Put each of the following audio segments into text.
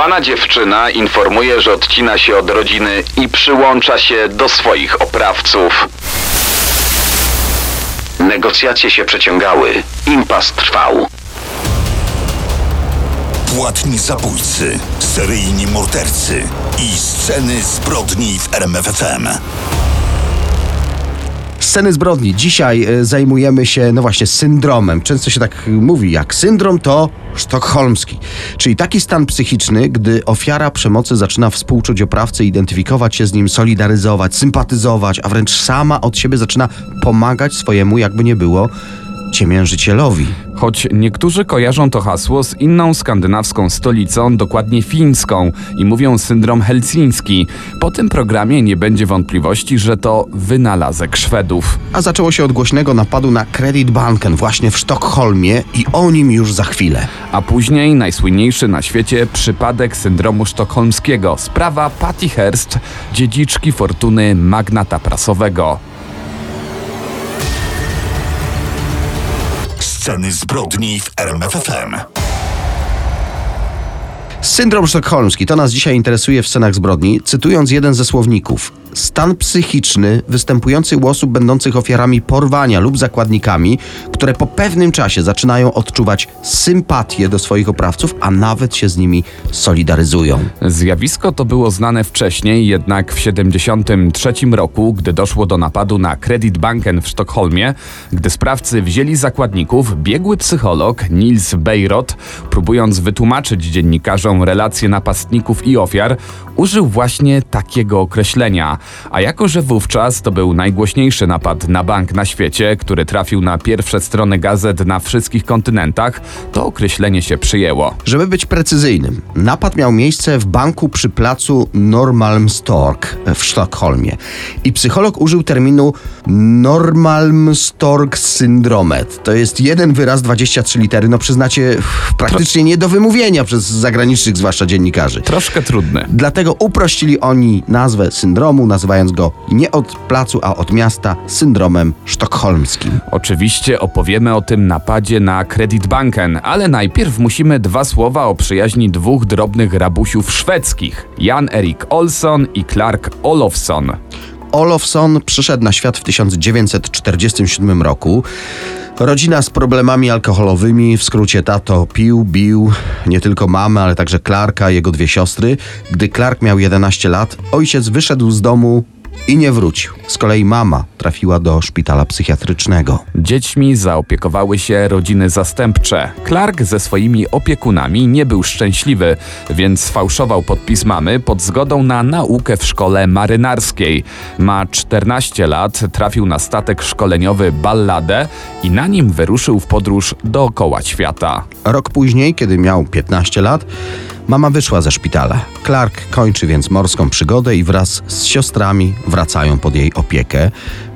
Zbugowana dziewczyna informuje, że odcina się od rodziny i przyłącza się do swoich oprawców. Negocjacje się przeciągały, impas trwał. Płatni zabójcy, seryjni mordercy i sceny zbrodni w RMFFM. Sceny zbrodni. Dzisiaj e, zajmujemy się, no właśnie, syndromem. Często się tak mówi, jak syndrom to sztokholmski. Czyli taki stan psychiczny, gdy ofiara przemocy zaczyna współczuć oprawcy, identyfikować się z nim, solidaryzować, sympatyzować, a wręcz sama od siebie zaczyna pomagać swojemu, jakby nie było, ciemiężycielowi. Choć niektórzy kojarzą to hasło z inną skandynawską stolicą, dokładnie fińską, i mówią syndrom helsiński. Po tym programie nie będzie wątpliwości, że to wynalazek Szwedów. A zaczęło się od głośnego napadu na Kreditbanken właśnie w Sztokholmie i o nim już za chwilę. A później najsłynniejszy na świecie przypadek syndromu sztokholmskiego. Sprawa Patty Hearst, dziedziczki fortuny magnata prasowego. Sceny zbrodni w RMFFM. Syndrom sztokholmski to nas dzisiaj interesuje w scenach zbrodni, cytując jeden ze słowników. Stan psychiczny występujący u osób będących ofiarami porwania lub zakładnikami, które po pewnym czasie zaczynają odczuwać sympatię do swoich oprawców, a nawet się z nimi solidaryzują. Zjawisko to było znane wcześniej, jednak w 1973 roku, gdy doszło do napadu na Kreditbanken w Sztokholmie, gdy sprawcy wzięli zakładników, biegły psycholog Nils Beirot, próbując wytłumaczyć dziennikarzom relacje napastników i ofiar, użył właśnie takiego określenia. A jako, że wówczas to był najgłośniejszy napad na bank na świecie, który trafił na pierwsze strony gazet na wszystkich kontynentach, to określenie się przyjęło. Żeby być precyzyjnym, napad miał miejsce w banku przy placu Normalmstorg w Sztokholmie. I psycholog użył terminu Normalmstorg syndromet. To jest jeden wyraz, 23 litery. No przyznacie, praktycznie nie do wymówienia przez zagranicznych, zwłaszcza dziennikarzy. Troszkę trudny. Dlatego uprościli oni nazwę syndromu, nazywając go nie od placu, a od miasta syndromem sztokholmskim. Oczywiście opowiemy o tym napadzie na Kreditbanken, ale najpierw musimy dwa słowa o przyjaźni dwóch drobnych rabusiów szwedzkich: Jan Erik Olsson i Clark Olofsson. Olofsson przyszedł na świat w 1947 roku. Rodzina z problemami alkoholowymi, w skrócie tato pił, bił nie tylko mamę, ale także Clarka, jego dwie siostry. Gdy Clark miał 11 lat, ojciec wyszedł z domu i nie wrócił. Z kolei mama trafiła do szpitala psychiatrycznego. Dziećmi zaopiekowały się rodziny zastępcze. Clark ze swoimi opiekunami nie był szczęśliwy, więc sfałszował podpis mamy pod zgodą na naukę w szkole marynarskiej. Ma 14 lat, trafił na statek szkoleniowy Balladę i na nim wyruszył w podróż dookoła świata. Rok później, kiedy miał 15 lat, mama wyszła ze szpitala. Clark kończy więc morską przygodę i wraz z siostrami wracają pod jej opiekę.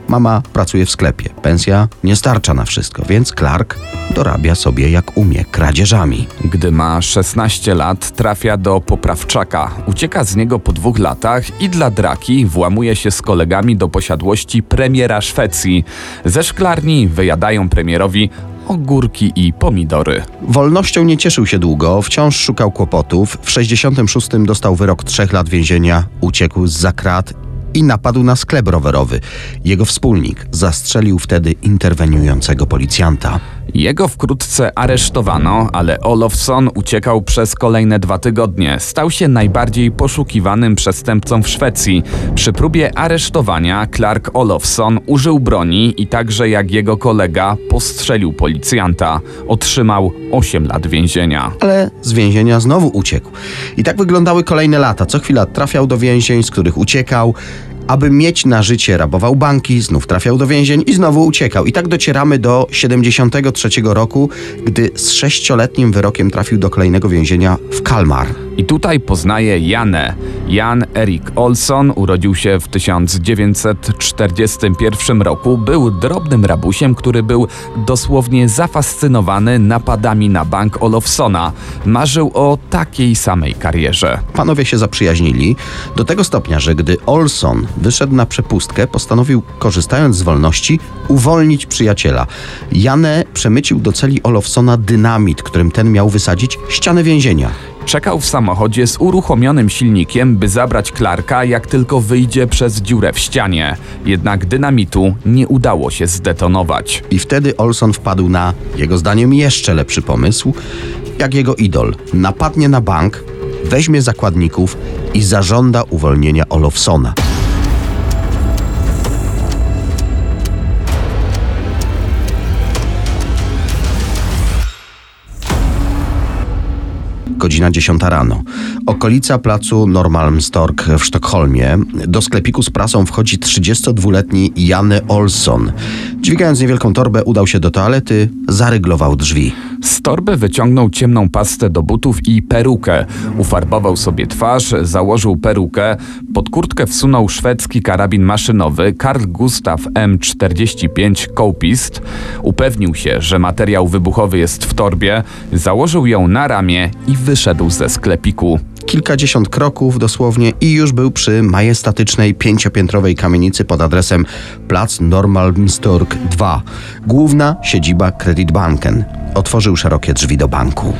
Mama pracuje w sklepie. Pensja nie starcza na wszystko, więc Clark dorabia sobie jak umie kradzieżami. Gdy ma 16 lat, trafia do poprawczaka. Ucieka z niego po dwóch latach i dla draki włamuje się z kolegami do posiadłości premiera Szwecji. Ze szklarni wyjadają premierowi ogórki i pomidory. Wolnością nie cieszył się długo, wciąż szukał kłopotów. W 66 dostał wyrok trzech lat więzienia, uciekł z zakrat i napadł na sklep rowerowy. Jego wspólnik zastrzelił wtedy interweniującego policjanta. Jego wkrótce aresztowano, ale Olofsson uciekał przez kolejne dwa tygodnie. Stał się najbardziej poszukiwanym przestępcą w Szwecji. Przy próbie aresztowania Clark Olofsson użył broni i także jak jego kolega postrzelił policjanta. Otrzymał 8 lat więzienia. Ale z więzienia znowu uciekł. I tak wyglądały kolejne lata. Co chwila trafiał do więzień, z których uciekał. Aby mieć na życie, rabował banki, znów trafiał do więzień i znowu uciekał. I tak docieramy do 73 roku, gdy z sześcioletnim wyrokiem trafił do kolejnego więzienia w Kalmar. I tutaj poznaje Janę. Jan Erik Olsson urodził się w 1941 roku. Był drobnym rabusiem, który był dosłownie zafascynowany napadami na bank Olofsona. Marzył o takiej samej karierze. Panowie się zaprzyjaźnili do tego stopnia, że gdy Olson wyszedł na przepustkę, postanowił, korzystając z wolności, uwolnić przyjaciela. Janę przemycił do celi Olofsona dynamit, którym ten miał wysadzić ścianę więzienia. Czekał w samochodzie z uruchomionym silnikiem, by zabrać Clarka, jak tylko wyjdzie przez dziurę w ścianie. Jednak dynamitu nie udało się zdetonować. I wtedy Olson wpadł na, jego zdaniem, jeszcze lepszy pomysł, jak jego idol. Napadnie na bank, weźmie zakładników i zażąda uwolnienia Olofsona. Godzina 10 rano. Okolica placu Normalmstorg w Sztokholmie. Do sklepiku z prasą wchodzi 32-letni Janne Olsson. Dźwigając niewielką torbę, udał się do toalety, zaryglował drzwi. Z torby wyciągnął ciemną pastę do butów i perukę. Ufarbował sobie twarz, założył perukę, pod kurtkę wsunął szwedzki karabin maszynowy Karl Gustav M45 Coupist, upewnił się, że materiał wybuchowy jest w torbie, założył ją na ramię i wyszedł ze sklepiku. Kilkadziesiąt kroków dosłownie i już był przy majestatycznej pięciopiętrowej kamienicy pod adresem Plac Normalmstorg 2, główna siedziba Kreditbanken. Otworzył szerokie drzwi do banku.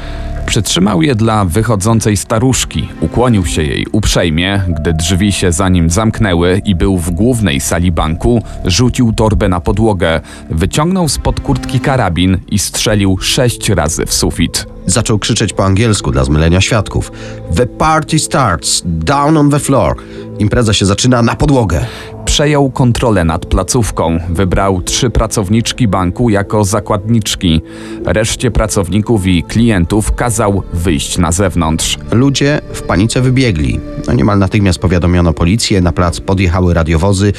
Przytrzymał je dla wychodzącej staruszki, ukłonił się jej uprzejmie, gdy drzwi się za nim zamknęły i był w głównej sali banku, rzucił torbę na podłogę, wyciągnął spod kurtki karabin i strzelił sześć razy w sufit. Zaczął krzyczeć po angielsku dla zmylenia świadków. The party starts, down on the floor. Impreza się zaczyna na podłogę. Przejął kontrolę nad placówką, wybrał trzy pracowniczki banku jako zakładniczki. Reszcie pracowników i klientów kazał wyjść na zewnątrz. Ludzie w panice wybiegli. No niemal natychmiast powiadomiono policję, na plac podjechały radiowozy,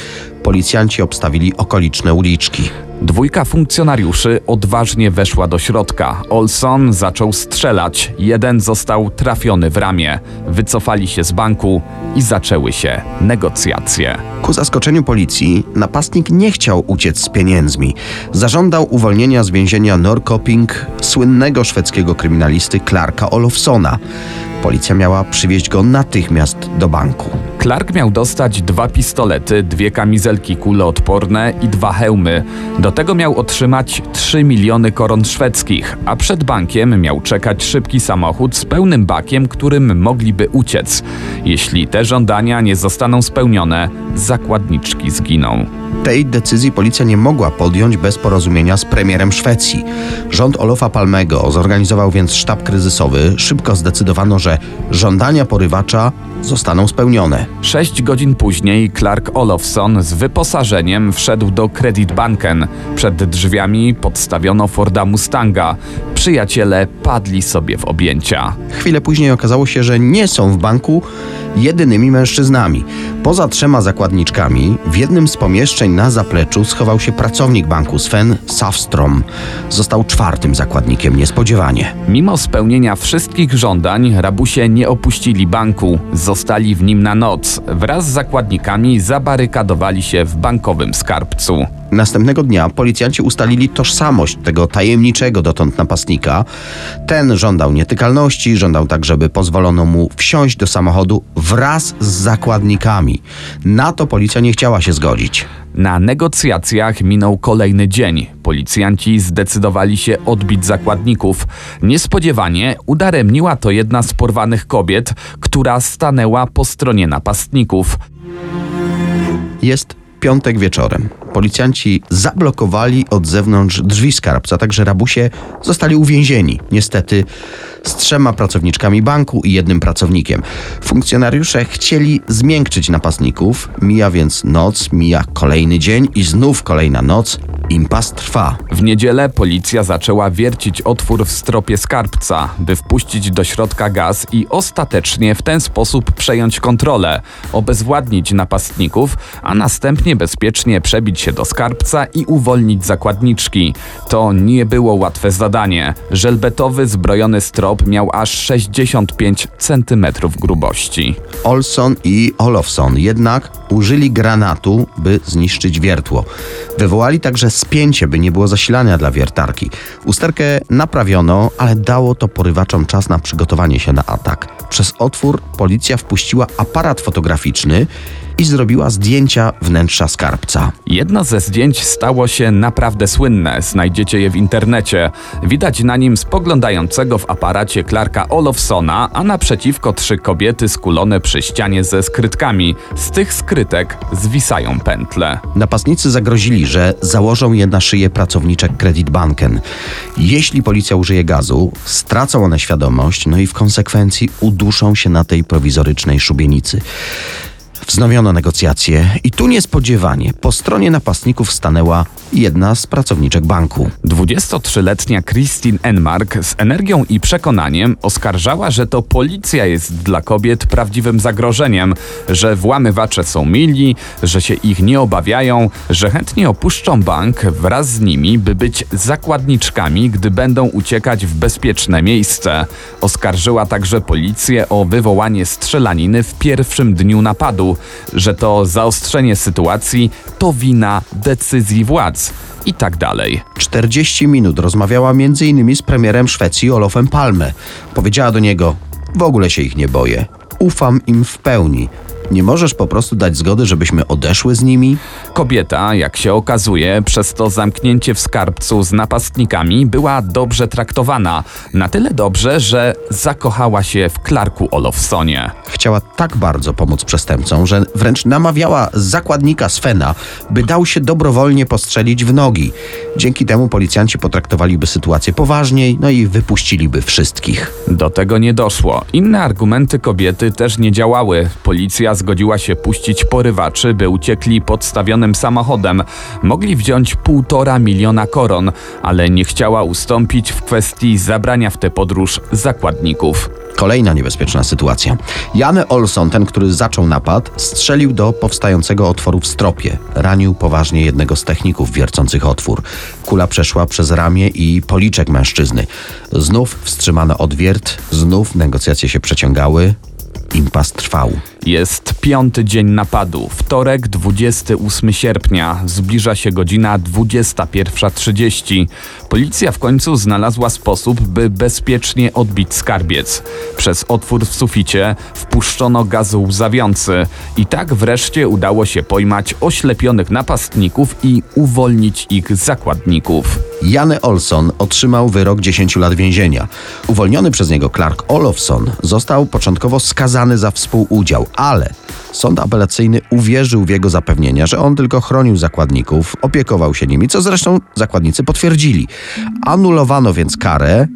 policjanci obstawili okoliczne uliczki. Dwójka funkcjonariuszy odważnie weszła do środka. Olson zaczął strzelać. Jeden został trafiony w ramię. Wycofali się z banku i zaczęły się negocjacje. Ku zaskoczeniu policji, napastnik nie chciał uciec z pieniędzmi. Zażądał uwolnienia z więzienia Norrköping słynnego szwedzkiego kryminalisty Clarka Olofsona. Policja miała przywieźć go natychmiast do banku. Clark miał dostać dwa pistolety, dwie kamizelki kuloodporne i dwa hełmy. Do tego miał otrzymać 3 miliony koron szwedzkich, a przed bankiem miał czekać szybki samochód z pełnym bakiem, którym mogliby uciec. Jeśli te żądania nie zostaną spełnione, zakładniczki zginą. Tej decyzji policja nie mogła podjąć bez porozumienia z premierem Szwecji. Rząd Olofa Palmego zorganizował więc sztab kryzysowy. Szybko zdecydowano, że żądania porywacza zostaną spełnione. Sześć godzin później Clark Olofsson z wyposażeniem wszedł do Kreditbanken. Przed drzwiami podstawiono Forda Mustanga. Przyjaciele padli sobie w objęcia. Chwilę później okazało się, że nie są w banku jedynymi mężczyznami. Poza trzema zakładniczkami, w jednym z pomieszczeń na zapleczu schował się pracownik banku Sven Safstrom. Został czwartym zakładnikiem niespodziewanie. Mimo spełnienia wszystkich żądań, rabusie nie opuścili banku. Zostali w nim na noc. Wraz z zakładnikami zabarykadowali się w bankowym skarbcu. Następnego dnia policjanci ustalili tożsamość tego tajemniczego dotąd napastnika. Ten żądał nietykalności, żądał tak, żeby pozwolono mu wsiąść do samochodu wraz z zakładnikami. Na to policja nie chciała się zgodzić. Na negocjacjach minął kolejny dzień. Policjanci zdecydowali się odbić zakładników. Niespodziewanie udaremniła to jedna z porwanych kobiet, która stanęła po stronie napastników. Jest piątek wieczorem. Policjanci zablokowali od zewnątrz drzwi skarbca, także rabusie zostali uwięzieni. Niestety z trzema pracowniczkami banku i jednym pracownikiem. Funkcjonariusze chcieli zmiękczyć napastników. Mija więc noc, mija kolejny dzień i znów kolejna noc. Impas trwa. W niedzielę policja zaczęła wiercić otwór w stropie skarbca, by wpuścić do środka gaz i ostatecznie w ten sposób przejąć kontrolę, obezwładnić napastników, a następnie bezpiecznie przebić się do skarbca i uwolnić zakładniczki. To nie było łatwe zadanie. Żelbetowy zbrojony strop miał aż 65 cm grubości. Olson i Olofsson jednak użyli granatu, by zniszczyć wiertło. Wywołali także spięcie, by nie było zasilania dla wiertarki. Usterkę naprawiono, ale dało to porywaczom czas na przygotowanie się na atak. Przez otwór policja wpuściła aparat fotograficzny i zrobiła zdjęcia wnętrza skarbca. Jedno ze zdjęć stało się naprawdę słynne. Znajdziecie je w internecie. Widać na nim spoglądającego w aparacie Clarka Olofsona, a naprzeciwko trzy kobiety skulone przy ścianie ze skrytkami. Z tych skrytek zwisają pętle. Napastnicy zagrozili, że założą je na szyję pracowniczek Credit Banken. Jeśli policja użyje gazu, stracą one świadomość, no i w konsekwencji uduszą się na tej prowizorycznej szubienicy. Wznowiono negocjacje i tu niespodziewanie po stronie napastników stanęła jedna z pracowniczek banku. 23-letnia Christine Enmark z energią i przekonaniem oskarżała, że to policja jest dla kobiet prawdziwym zagrożeniem, że włamywacze są mili, że się ich nie obawiają, że chętnie opuszczą bank wraz z nimi, by być zakładniczkami, gdy będą uciekać w bezpieczne miejsce. Oskarżyła także policję o wywołanie strzelaniny w pierwszym dniu napadu, że to zaostrzenie sytuacji to wina decyzji władz i tak dalej. 40 minut rozmawiała m.in. z premierem Szwecji Olofem Palme. Powiedziała do niego: W ogóle się ich nie boję. Ufam im w pełni. Nie możesz po prostu dać zgody, żebyśmy odeszły z nimi? Kobieta, jak się okazuje, przez to zamknięcie w skarbcu z napastnikami była dobrze traktowana. Na tyle dobrze, że zakochała się w Clarku Olofsonie. Chciała tak bardzo pomóc przestępcom, że wręcz namawiała zakładnika Svena, by dał się dobrowolnie postrzelić w nogi. Dzięki temu policjanci potraktowaliby sytuację poważniej, no i wypuściliby wszystkich. Do tego nie doszło. Inne argumenty kobiety też nie działały. Policja zgodziła się puścić porywaczy, by uciekli podstawionym samochodem. Mogli wziąć półtora miliona koron, ale nie chciała ustąpić w kwestii zabrania w tę podróż zakładników. Kolejna niebezpieczna sytuacja. Janne Olson, ten, który zaczął napad, strzelił do powstającego otworu w stropie. Ranił poważnie jednego z techników wiercących otwór. Kula przeszła przez ramię i policzek mężczyzny. Znów wstrzymano odwiert, znów negocjacje się przeciągały. Impas trwał. Jest piąty dzień napadu, wtorek 28 sierpnia, zbliża się godzina 21.30. Policja w końcu znalazła sposób, by bezpiecznie odbić skarbiec. Przez otwór w suficie wpuszczono gaz łzawiący i tak wreszcie udało się pojmać oślepionych napastników i uwolnić ich zakładników. Janne Olson otrzymał wyrok 10 lat więzienia. Uwolniony przez niego Clark Olofsson został początkowo skazany za współudział, ale sąd apelacyjny uwierzył w jego zapewnienia, że on tylko chronił zakładników, opiekował się nimi, co zresztą zakładnicy potwierdzili. Anulowano więc karę,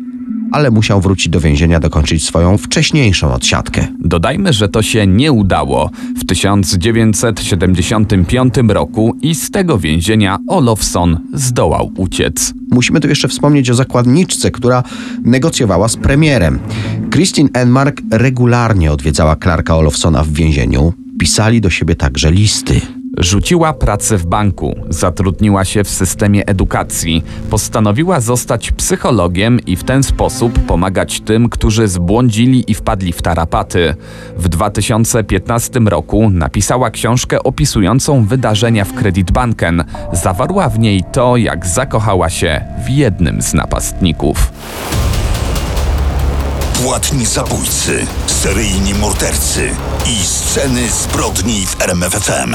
ale musiał wrócić do więzienia, dokończyć swoją wcześniejszą odsiadkę. Dodajmy, że to się nie udało w 1975 roku i z tego więzienia Olofsson zdołał uciec. Musimy tu jeszcze wspomnieć o zakładniczce, która negocjowała z premierem. Christine Enmark regularnie odwiedzała Clarka Olofsona w więzieniu. Pisali do siebie także listy. Rzuciła pracę w banku, zatrudniła się w systemie edukacji, postanowiła zostać psychologiem i w ten sposób pomagać tym, którzy zbłądzili i wpadli w tarapaty. W 2015 roku napisała książkę opisującą wydarzenia w Credit Banken. Zawarła w niej to, jak zakochała się w jednym z napastników. Płatni zabójcy, seryjni mordercy i sceny zbrodni w RMFFM.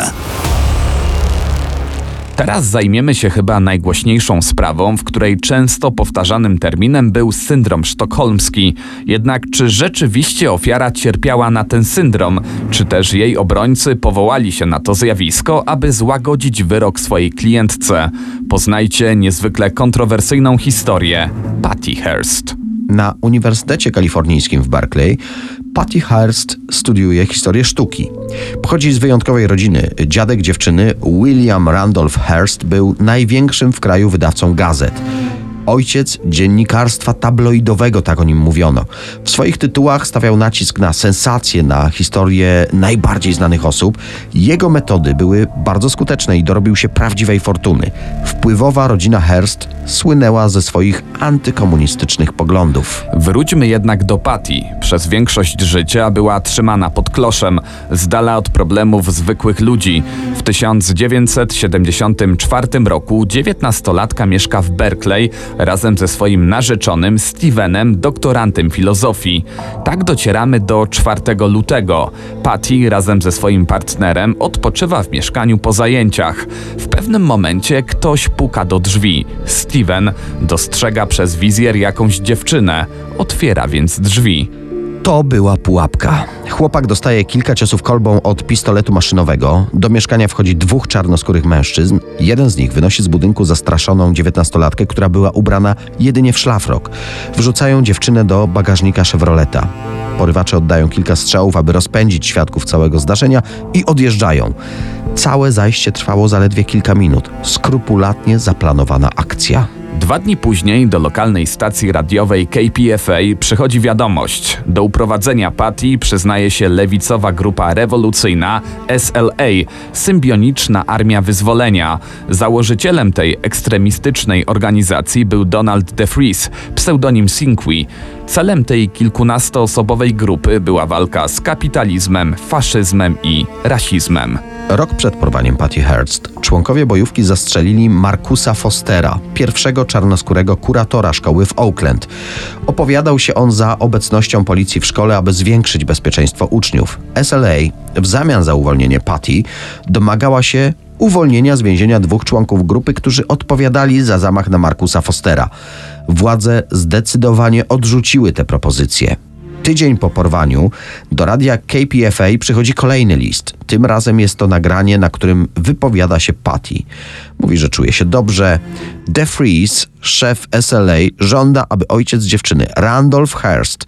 Teraz zajmiemy się chyba najgłośniejszą sprawą, w której często powtarzanym terminem był syndrom sztokholmski. Jednak czy rzeczywiście ofiara cierpiała na ten syndrom, czy też jej obrońcy powołali się na to zjawisko, aby złagodzić wyrok swojej klientce? Poznajcie niezwykle kontrowersyjną historię Patty Hearst. Na Uniwersytecie Kalifornijskim w Berkeley Patty Hearst studiuje historię sztuki. Pochodzi z wyjątkowej rodziny. Dziadek dziewczyny, William Randolph Hearst, był największym w kraju wydawcą gazet. Ojciec dziennikarstwa tabloidowego, tak o nim mówiono. W swoich tytułach stawiał nacisk na sensacje, na historię najbardziej znanych osób. Jego metody były bardzo skuteczne i dorobił się prawdziwej fortuny. Wpływowa rodzina Hearst słynęła ze swoich antykomunistycznych poglądów. Wróćmy jednak do Patty. Przez większość życia była trzymana pod kloszem, z dala od problemów zwykłych ludzi. W 1974 roku dziewiętnastolatka mieszka w Berkeley razem ze swoim narzeczonym Stevenem, doktorantem filozofii. Tak docieramy do 4 lutego. Patty razem ze swoim partnerem odpoczywa w mieszkaniu po zajęciach. W pewnym momencie ktoś puka do drzwi. Steven dostrzega przez wizjer jakąś dziewczynę. Otwiera więc drzwi. To była pułapka. Chłopak dostaje kilka ciosów kolbą od pistoletu maszynowego. Do mieszkania wchodzi dwóch czarnoskórych mężczyzn. Jeden z nich wynosi z budynku zastraszoną dziewiętnastolatkę, która była ubrana jedynie w szlafrok. Wrzucają dziewczynę do bagażnika Chevroleta. Porywacze oddają kilka strzałów, aby rozpędzić świadków całego zdarzenia i odjeżdżają. Całe zajście trwało zaledwie kilka minut. Skrupulatnie zaplanowana akcja. Dwa dni później do lokalnej stacji radiowej KPFA przychodzi wiadomość. Do uprowadzenia Patty przyznaje się lewicowa grupa rewolucyjna SLA, Symbioniczna Armia Wyzwolenia. Założycielem tej ekstremistycznej organizacji był Donald DeFries, pseudonim Sinqui. Celem tej kilkunastoosobowej grupy była walka z kapitalizmem, faszyzmem i rasizmem. Rok przed porwaniem Patty Hearst członkowie bojówki zastrzelili Markusa Fostera, pierwszego czarnoskórego kuratora szkoły w Oakland. Opowiadał się on za obecnością policji w szkole, aby zwiększyć bezpieczeństwo uczniów. SLA w zamian za uwolnienie Patty domagała się uwolnienia z więzienia dwóch członków grupy, którzy odpowiadali za zamach na Markusa Fostera. Władze zdecydowanie odrzuciły te propozycje. Tydzień po porwaniu do radia KPFA przychodzi kolejny list. Tym razem jest to nagranie, na którym wypowiada się Patty. Mówi, że czuje się dobrze. DeFreeze, szef SLA, żąda, aby ojciec dziewczyny, Randolph Hearst,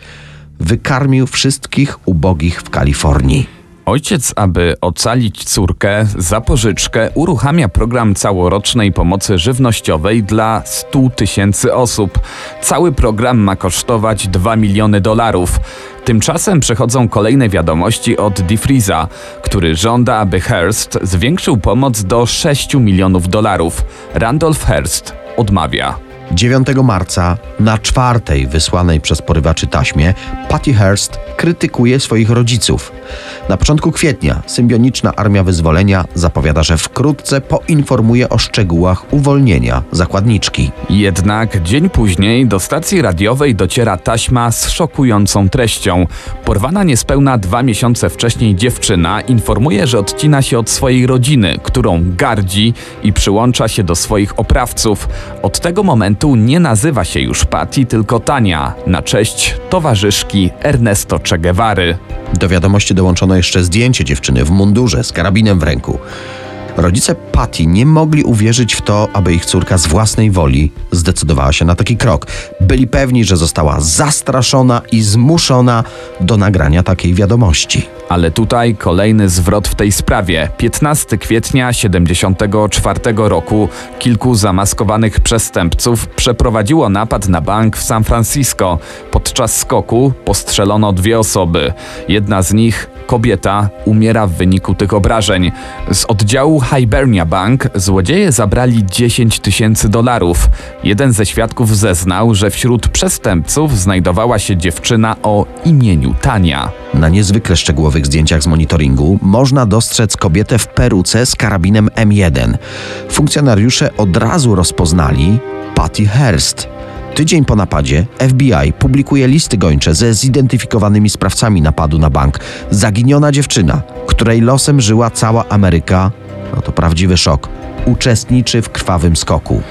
wykarmił wszystkich ubogich w Kalifornii. Ojciec, aby ocalić córkę za pożyczkę, uruchamia program całorocznej pomocy żywnościowej dla 100 tysięcy osób. Cały program ma kosztować 2 miliony dolarów. Tymczasem przechodzą kolejne wiadomości od DeFreeza, który żąda, aby Hearst zwiększył pomoc do 6 milionów dolarów. Randolph Hearst odmawia. 9 marca na czwartej wysłanej przez porywaczy taśmie Patty Hearst krytykuje swoich rodziców. Na początku kwietnia Symbioniczna Armia Wyzwolenia zapowiada, że wkrótce poinformuje o szczegółach uwolnienia zakładniczki. Jednak dzień później do stacji radiowej dociera taśma z szokującą treścią. Porwana niespełna dwa miesiące wcześniej dziewczyna informuje, że odcina się od swojej rodziny, którą gardzi i przyłącza się do swoich oprawców. Od tego momentu nie nazywa się już Patty, tylko Tania, na cześć towarzyszki Ernesto Che Guevary. Do wiadomości dołączono jeszcze zdjęcie dziewczyny w mundurze z karabinem w ręku. Rodzice Patty nie mogli uwierzyć w to, aby ich córka z własnej woli zdecydowała się na taki krok. Byli pewni, że została zastraszona i zmuszona do nagrania takiej wiadomości. Ale tutaj kolejny zwrot w tej sprawie. 15 kwietnia 74 roku kilku zamaskowanych przestępców przeprowadziło napad na bank w San Francisco. Podczas skoku postrzelono dwie osoby. Jedna z nich, kobieta, umiera w wyniku tych obrażeń. Z oddziału Hibernia Bank złodzieje zabrali 10 tysięcy dolarów. Jeden ze świadków zeznał, że wśród przestępców znajdowała się dziewczyna o imieniu Tania. Na niezwykle szczegółowych zdjęciach z monitoringu można dostrzec kobietę w peruce z karabinem M1. Funkcjonariusze od razu rozpoznali Patty Hearst. Tydzień po napadzie FBI publikuje listy gończe ze zidentyfikowanymi sprawcami napadu na bank. Zaginiona dziewczyna, której losem żyła cała Ameryka, no to prawdziwy szok, uczestniczy w krwawym skoku.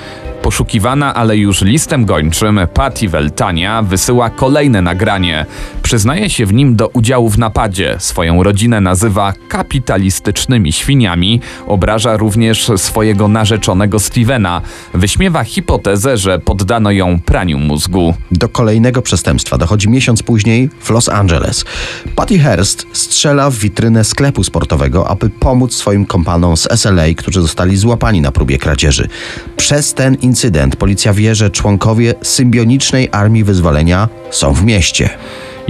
Poszukiwana, ale już listem gończym, Patty Weltania wysyła kolejne nagranie. Przyznaje się w nim do udziału w napadzie. Swoją rodzinę nazywa kapitalistycznymi świniami. Obraża również swojego narzeczonego Stevena. Wyśmiewa hipotezę, że poddano ją praniu mózgu. Do kolejnego przestępstwa dochodzi miesiąc później w Los Angeles. Patty Hearst strzela w witrynę sklepu sportowego, aby pomóc swoim kompanom z SLA, którzy zostali złapani na próbie kradzieży. Przez ten incydent policja wie, że członkowie symbionicznej Armii Wyzwolenia są w mieście.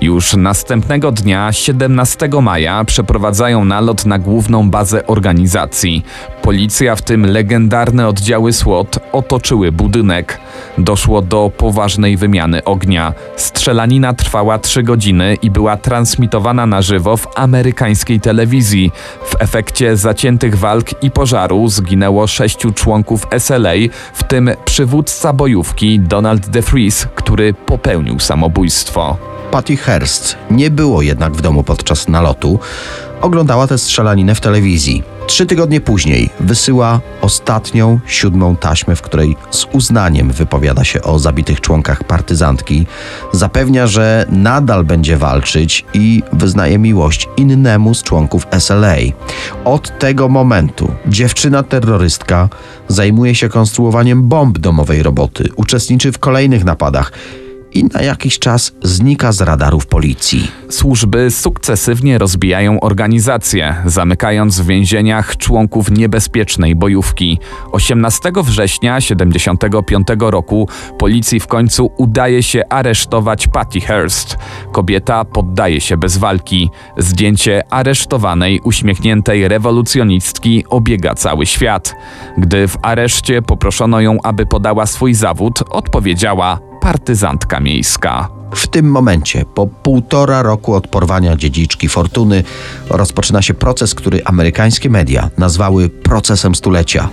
Już następnego dnia, 17 maja, przeprowadzają nalot na główną bazę organizacji. Policja, w tym legendarne oddziały SWAT, otoczyły budynek. Doszło do poważnej wymiany ognia. Strzelanina trwała 3 godziny i była transmitowana na żywo w amerykańskiej telewizji. W efekcie zaciętych walk i pożaru zginęło sześciu członków SLA, w tym przywódca bojówki Donald DeFries, który popełnił samobójstwo. Patty Hearst nie było jednak w domu podczas nalotu. Oglądała tę strzelaninę w telewizji. Trzy tygodnie później wysyła ostatnią, siódmą taśmę, w której z uznaniem wypowiada się o zabitych członkach partyzantki. Zapewnia, że nadal będzie walczyć i wyznaje miłość innemu z członków SLA. Od tego momentu dziewczyna terrorystka zajmuje się konstruowaniem bomb domowej roboty, uczestniczy w kolejnych napadach i na jakiś czas znika z radarów policji. Służby sukcesywnie rozbijają organizację, zamykając w więzieniach członków niebezpiecznej bojówki. 18 września 1975 roku policji w końcu udaje się aresztować Patty Hearst. Kobieta poddaje się bez walki. Zdjęcie aresztowanej, uśmiechniętej rewolucjonistki obiega cały świat. Gdy w areszcie poproszono ją, aby podała swój zawód, odpowiedziała partyzantka miejska. W tym momencie, po półtora roku od porwania dziedziczki Fortuny, rozpoczyna się proces, który amerykańskie media nazwały procesem stulecia.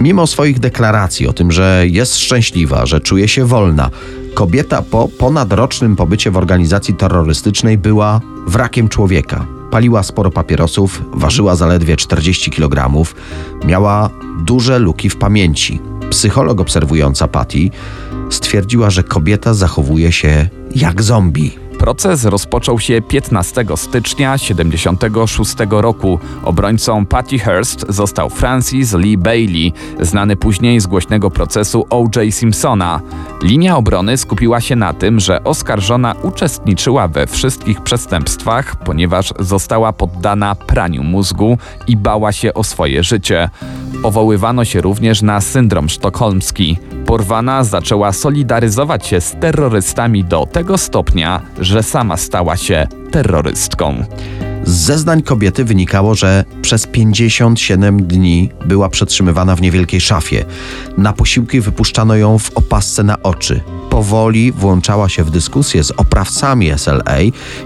Mimo swoich deklaracji o tym, że jest szczęśliwa, że czuje się wolna, kobieta po ponadrocznym pobycie w organizacji terrorystycznej była wrakiem człowieka. Paliła sporo papierosów, ważyła zaledwie 40 kg, miała duże luki w pamięci. Psycholog obserwująca Patty stwierdziła, że kobieta zachowuje się jak zombie. Proces rozpoczął się 15 stycznia 1976 roku. Obrońcą Patty Hearst został Francis Lee Bailey, znany później z głośnego procesu O.J. Simpsona. Linia obrony skupiła się na tym, że oskarżona uczestniczyła we wszystkich przestępstwach, ponieważ została poddana praniu mózgu i bała się o swoje życie. Powoływano się również na syndrom sztokholmski. Porwana zaczęła solidaryzować się z terrorystami do tego stopnia, że sama stała się terrorystką. Z zeznań kobiety wynikało, że przez 57 dni była przetrzymywana w niewielkiej szafie. Na posiłki wypuszczano ją w opasce na oczy. Powoli włączała się w dyskusję z oprawcami SLA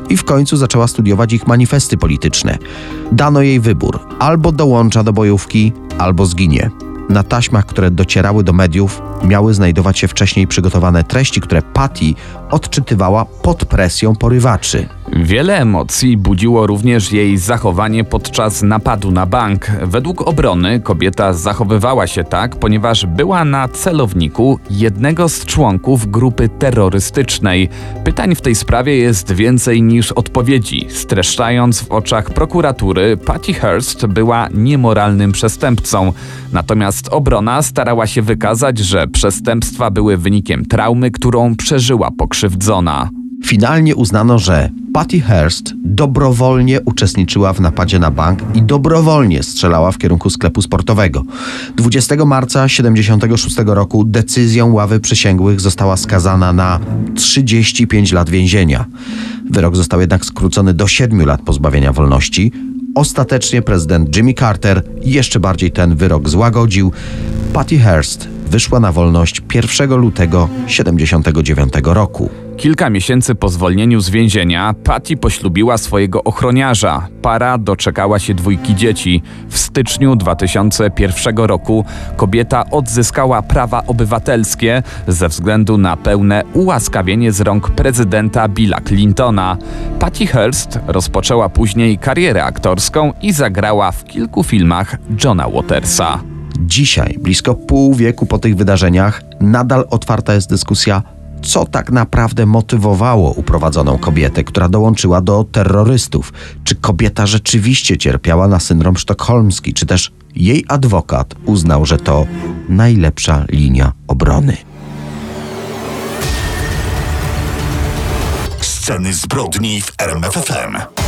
i w końcu zaczęła studiować ich manifesty polityczne. Dano jej wybór: albo dołącza do bojówki, albo zginie. Na taśmach, które docierały do mediów, miały znajdować się wcześniej przygotowane treści, które Patty odczytywała pod presją porywaczy. Wiele emocji budziło również jej zachowanie podczas napadu na bank. Według obrony kobieta zachowywała się tak, ponieważ była na celowniku jednego z członków grupy terrorystycznej. Pytań w tej sprawie jest więcej niż odpowiedzi. Streszczając w oczach prokuratury, Patty Hearst była niemoralnym przestępcą. Natomiast obrona starała się wykazać, że przestępstwa były wynikiem traumy, którą przeżyła pokrzywdzona. Finalnie uznano, że Patty Hearst dobrowolnie uczestniczyła w napadzie na bank i dobrowolnie strzelała w kierunku sklepu sportowego. 20 marca 1976 roku decyzją ławy przysięgłych została skazana na 35 lat więzienia. Wyrok został jednak skrócony do 7 lat pozbawienia wolności. Ostatecznie prezydent Jimmy Carter jeszcze bardziej ten wyrok złagodził. Patty Hearst wyszła na wolność 1 lutego 1979 roku. Kilka miesięcy po zwolnieniu z więzienia Patty poślubiła swojego ochroniarza. Para doczekała się dwójki dzieci. W styczniu 2001 roku kobieta odzyskała prawa obywatelskie ze względu na pełne ułaskawienie z rąk prezydenta Billa Clintona. Patty Hearst rozpoczęła później karierę aktorską i zagrała w kilku filmach Johna Watersa. Dzisiaj, blisko pół wieku po tych wydarzeniach, nadal otwarta jest dyskusja, co tak naprawdę motywowało uprowadzoną kobietę, która dołączyła do terrorystów. Czy kobieta rzeczywiście cierpiała na syndrom sztokholmski, czy też jej adwokat uznał, że to najlepsza linia obrony. Sceny zbrodni w RMFFM.